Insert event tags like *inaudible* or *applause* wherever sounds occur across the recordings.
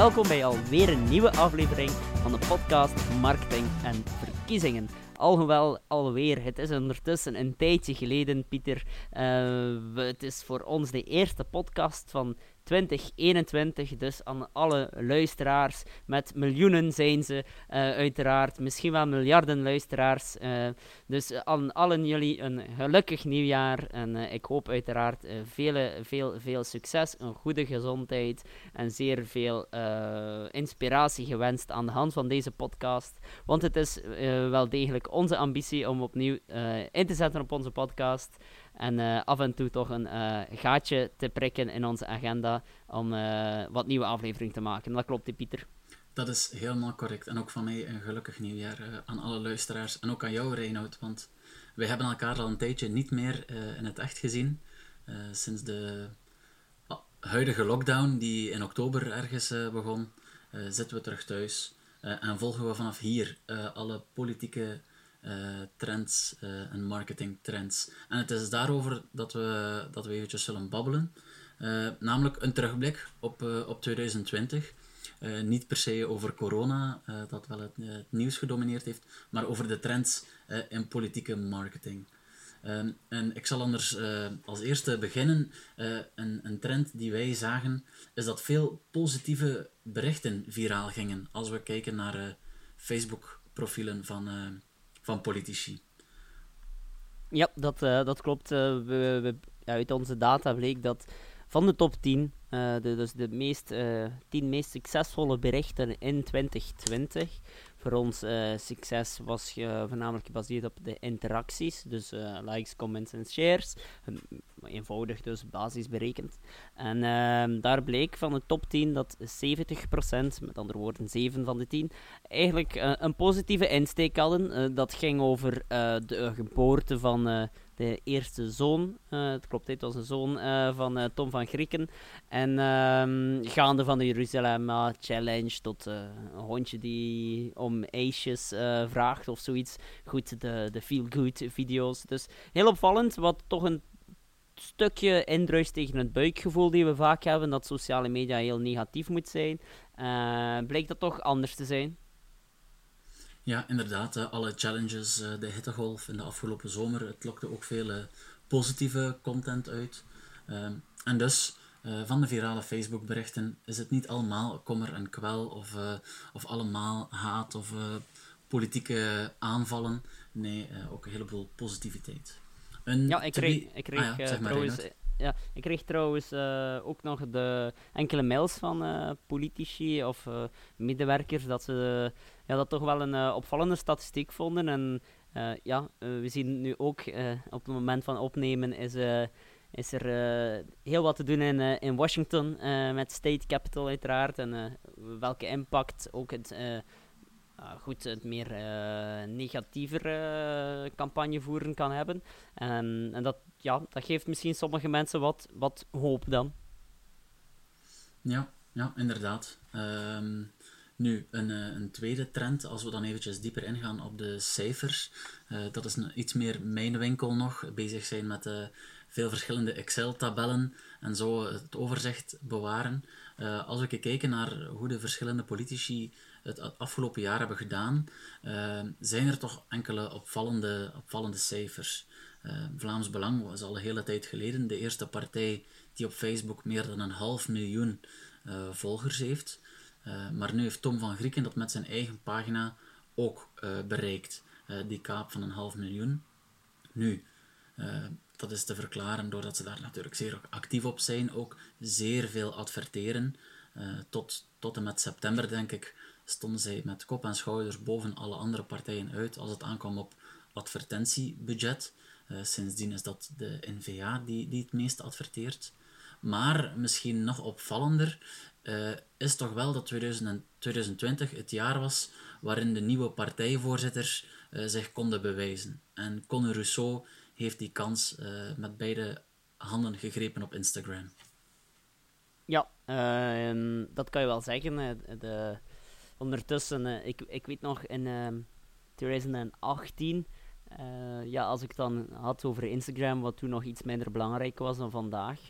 Welkom bij alweer een nieuwe aflevering van de podcast Marketing en Verkiezingen. Alhoewel, alweer, het is ondertussen een tijdje geleden, Pieter. Uh, het is voor ons de eerste podcast van 2021. Dus aan alle luisteraars, met miljoenen zijn ze uh, uiteraard, misschien wel miljarden luisteraars. Uh, dus aan allen jullie een gelukkig nieuwjaar. En uh, ik hoop uiteraard veel, veel, veel succes, een goede gezondheid en zeer veel inspiratie gewenst aan de hand van deze podcast. Want het is wel degelijk onze ambitie om opnieuw in te zetten op onze podcast. En uh, af en toe toch een uh, gaatje te prikken in onze agenda om uh, wat nieuwe afleveringen te maken. Dat klopt, Pieter. Dat is helemaal correct. En ook van mij een gelukkig nieuwjaar aan alle luisteraars. En ook aan jou, Reinoud. Want wij hebben elkaar al een tijdje niet meer in het echt gezien. sinds de huidige lockdown, die in oktober ergens begon, zitten we terug thuis. en volgen we vanaf hier alle politieke uh, trends uh, en marketingtrends. En het is daarover dat we, dat we eventjes zullen babbelen. Uh, namelijk een terugblik op, op 2020. niet per se over corona, dat wel het, het, nieuws gedomineerd heeft, maar over de trends in politieke marketing. Ehm, en ik zal anders als eerste beginnen. een, een trend die wij zagen, is dat veel positieve berichten viraal gingen. Als we kijken naar Facebook-profielen van van politici. Ja, dat, uh, dat klopt. Uh, we, uit onze data bleek dat van de top 10, uh, eh, de, dus de meest, 10 meest succesvolle berichten in 2020, voor ons uh, succes was voornamelijk gebaseerd op de interacties, dus uh, likes, comments en shares. Eenvoudig dus, basis berekend. En ehm, daar bleek van de top 10 dat 70%, met andere woorden 7 van de 10, eigenlijk een positieve insteek hadden. dat ging over de geboorte van de eerste zoon. Het klopt, het was een zoon van Tom van Grieken. En um, gaande van de Jeruzalem Challenge tot een hondje die ijsjes vraagt of zoiets. Goed, de, de feel-good video's. Dus heel opvallend, wat toch een stukje indruist tegen het buikgevoel die we vaak hebben, dat sociale media heel negatief moet zijn. blijkt dat toch anders te zijn? Ja, inderdaad. alle challenges, uh, de hittegolf in de afgelopen zomer, het lokte ook veel uh, positieve content uit. Ehm, en dus, uh, van de virale Facebook-berichten is het niet allemaal kommer en kwel of, of allemaal haat of politieke aanvallen. Nee, ook een heleboel positiviteit. Een ja, ik kreeg, ik kreeg ah, ja, trouwens ja, ik kreeg trouwens ook nog de enkele mails van politici of medewerkers dat ze ja, dat toch wel een opvallende statistiek vonden. En ja, we zien nu ook op het moment van opnemen is, is er heel wat te doen in, in Washington met State Capital uiteraard. En welke impact ook het uh, goed, het meer negatiever uh, campagne voeren kan hebben. En, en dat, ja, dat geeft misschien sommige mensen wat, wat hoop dan. Ja, ja inderdaad. Um, nu, een, een tweede trend, als we dan eventjes dieper ingaan op de cijfers, dat is een, iets meer mijn winkel nog, bezig zijn met veel verschillende Excel-tabellen en zo het overzicht bewaren. als we kijken naar hoe de verschillende politici het afgelopen jaar hebben gedaan, zijn er toch enkele opvallende, opvallende cijfers. Vlaams Belang was al een hele tijd geleden de eerste partij die op Facebook meer dan een half miljoen volgers heeft. Maar nu heeft Tom van Grieken dat met zijn eigen pagina ook bereikt, die kaap van een half miljoen. Nu, dat is te verklaren doordat ze daar natuurlijk zeer actief op zijn, ook zeer veel adverteren. tot, tot en met september, denk ik, stonden zij met kop en schouders boven alle andere partijen uit als het aankwam op advertentiebudget. Sindsdien is dat de NVA die, die het meest adverteert. Maar misschien nog opvallender uh, is toch wel dat 2020 het jaar was waarin de nieuwe partijvoorzitters uh, zich konden bewijzen. En Conor Rousseau heeft die kans met beide handen gegrepen op Instagram. Ja, dat kan je wel zeggen. De, ondertussen, ik, ik weet nog in uh, 2018, uh, ja, als ik dan had over Instagram, wat toen nog iets minder belangrijk was dan vandaag.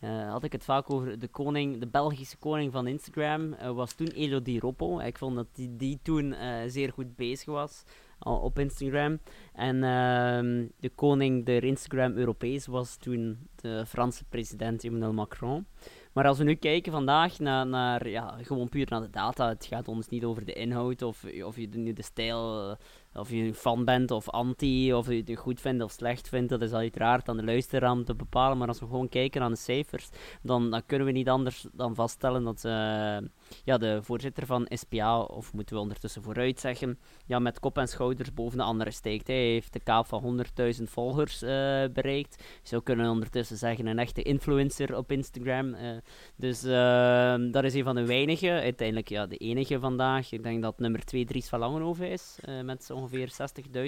Uh, had ik het vaak over de koning, de Belgische koning van Instagram, was toen Elodie Roppo. Ik vond dat die, die toen zeer goed bezig was op Instagram. En ehm, de koning der Instagram Europees was toen de Franse president Emmanuel Macron. Maar als we nu kijken vandaag naar, naar ja, gewoon puur naar de data, het gaat ons niet over de inhoud of, of je nu de stijl of je fan bent of anti, of je het goed vindt of slecht vindt, dat is uiteraard aan de luisteraar te bepalen. Maar als we gewoon kijken naar de cijfers, dan, dan kunnen we niet anders dan vaststellen dat uh, ja, de voorzitter van SPA, of moeten we ondertussen vooruit zeggen, ja, met kop en schouders boven de andere steekt. Hij heeft de kaap van 100.000 volgers uh, bereikt. Zou kunnen ondertussen zeggen een echte influencer op Instagram. Uh, dus dat is een van de weinigen. Uiteindelijk ja, de enige vandaag. Ik denk dat nummer 2 Dries van Langenhoven is, met zo'n ongeveer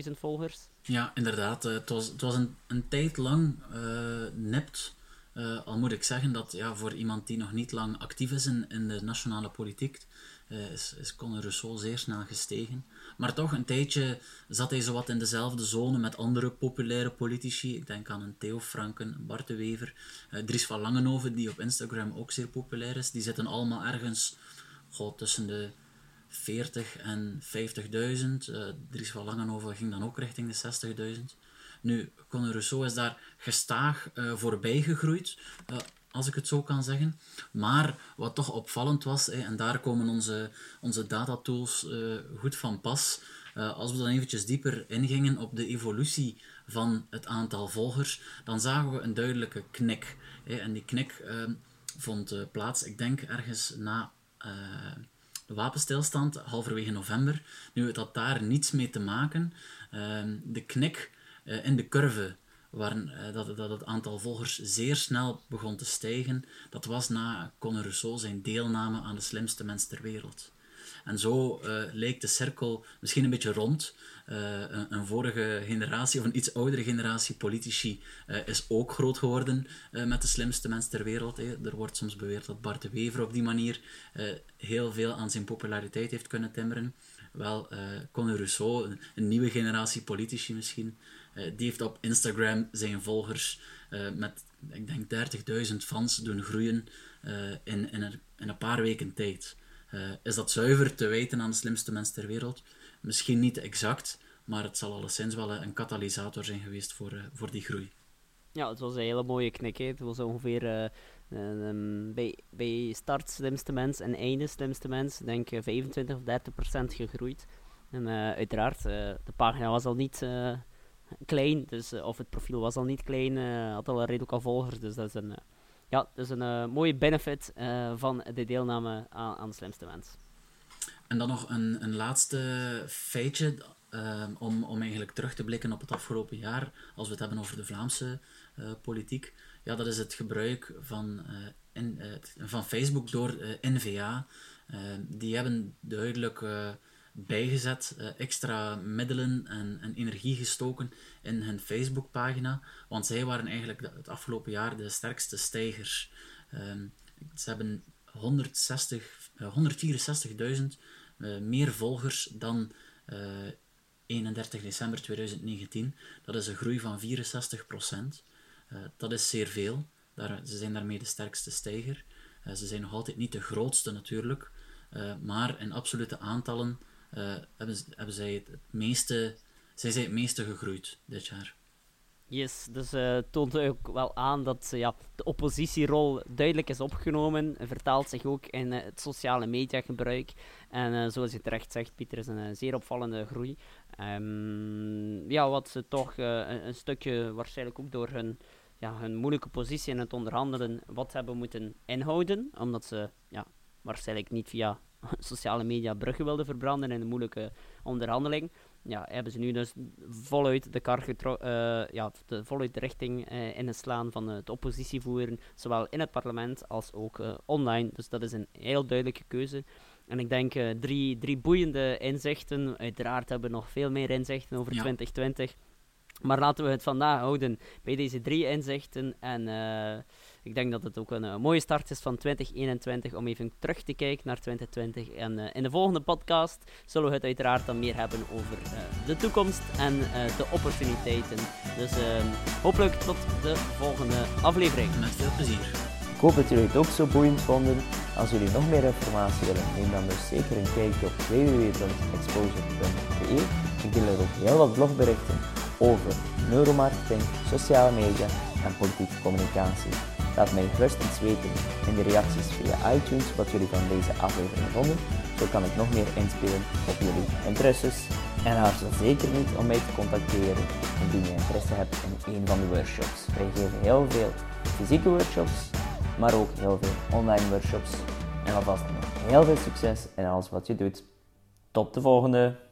60.000 volgers. Ja, inderdaad. Het was, het was een, een tijd lang nipt. Uh, al moet ik zeggen dat ja, voor iemand die nog niet lang actief is in, in de nationale politiek, is, is Conor Rousseau zeer snel gestegen. Maar toch, een tijdje zat hij zowat in dezelfde zone met andere populaire politici. Ik denk aan een Theo Franken, Bart de Wever, Dries van Langenhoven, die op Instagram ook zeer populair is. Die zitten allemaal ergens goh, tussen de 40 en 50.000. Uh, Dries van Langenhoven ging dan ook richting de 60.000. Nu, Conor Rousseau is daar gestaag uh, voorbij gegroeid, uh, als ik het zo kan zeggen. Maar wat toch opvallend was, eh, en daar komen onze, onze datatools uh, goed van pas. als we dan eventjes dieper ingingen op de evolutie van het aantal volgers, dan zagen we een duidelijke knik. en die knik vond plaats, ik denk ergens na wapenstilstand halverwege november. Nu, het had daar niets mee te maken. Ehm, de knik uh, in de curve, waar, uh, dat, dat het aantal volgers zeer snel begon te stijgen, dat was na Conor Rousseau zijn deelname aan de slimste mens ter wereld. En zo uh, leek de cirkel misschien een beetje rond. Uh, een, vorige generatie of een iets oudere generatie politici uh, is ook groot geworden met de slimste mens ter wereld. Hè. Er wordt soms beweerd dat Bart de Wever op die manier heel veel aan zijn populariteit heeft kunnen timmeren. Wel, Conor Rousseau, een, een, nieuwe generatie politici misschien, die heeft op Instagram zijn volgers met, ik denk, 30.000 fans doen groeien in, in, een, in een paar weken tijd. Uh, is dat zuiver te wijten aan de slimste mens ter wereld? Misschien niet exact, maar het zal alleszins wel een katalysator zijn geweest voor, uh, voor die groei. Ja, het was een hele mooie knik. Hè. Het was ongeveer bij, bij start slimste mens en einde slimste mens, denk ik 25 of 30 procent gegroeid. En uiteraard, de pagina was al niet klein, dus, of het profiel was al niet klein, had al redelijk al volgers, dus dat is een ja, dus een uh, mooie benefit uh, van de deelname aan, aan de slimste mens. En dan nog een, een laatste feitje uh, om, om eigenlijk terug te blikken op het afgelopen jaar, als we het hebben over de Vlaamse politiek. Ja, dat is het gebruik van, in, van Facebook door NVA. die hebben duidelijk bijgezet, uh, extra middelen en, en, energie gestoken in hun Facebookpagina, want zij waren eigenlijk het afgelopen jaar de sterkste stijgers. Um, ze hebben 160, uh, 164.000 uh, meer volgers dan 31 eh, december 2019. Dat is een groei van 64%. Uh, dat is zeer veel. Daar, ze zijn daarmee de sterkste stijger. Ze zijn nog altijd niet de grootste natuurlijk, maar in absolute aantallen uh, hebben, zij het, meeste, zij zijn het meeste gegroeid dit jaar. Yes, dus uh, toont ook wel aan dat ja, de oppositierol duidelijk is opgenomen. En vertaalt zich ook in het sociale mediagebruik. En zoals je terecht zegt, Pieter, is een zeer opvallende groei. Um, ja, wat ze toch een, een, stukje, waarschijnlijk ook door hun, ja, hun moeilijke positie in het onderhandelen, wat hebben moeten inhouden. Omdat ze ja, waarschijnlijk niet via *laughs* sociale media bruggen wilden verbranden in een moeilijke onderhandeling. Ja, hebben ze nu dus voluit de kar uh, ja, de, voluit de richting uh, in slaan van het oppositie voeren, zowel in het parlement als ook uh, online. Dus dat is een heel duidelijke keuze. En ik denk drie, drie boeiende inzichten. Uiteraard hebben we nog veel meer inzichten over ja. 2020. Maar laten we het vandaag houden bij deze drie inzichten. En ik denk dat het ook een, mooie start is van 2021 om even terug te kijken naar 2020. En uh, in de volgende podcast zullen we het uiteraard dan meer hebben over uh, de toekomst en uh, de opportuniteiten. Dus ehm, hopelijk tot de volgende aflevering. Met veel plezier. hoop dat jullie het ook zo boeiend vonden. Als jullie nog meer informatie willen, neem dan dus zeker een kijkje op www.exposure.be. Ik deel er ook heel wat blogberichten over neuromarketing, sociale media en politieke communicatie. Laat mij gerust iets weten in de reacties via iTunes wat jullie van deze aflevering vonden. Zo kan ik nog meer inspelen op jullie interesses. En aarzel zeker niet om mij te contacteren indien je interesse hebt in een van de workshops. Wij geven heel veel fysieke workshops, maar ook heel veel online workshops. En alvast heel veel succes in alles wat je doet. Tot de volgende!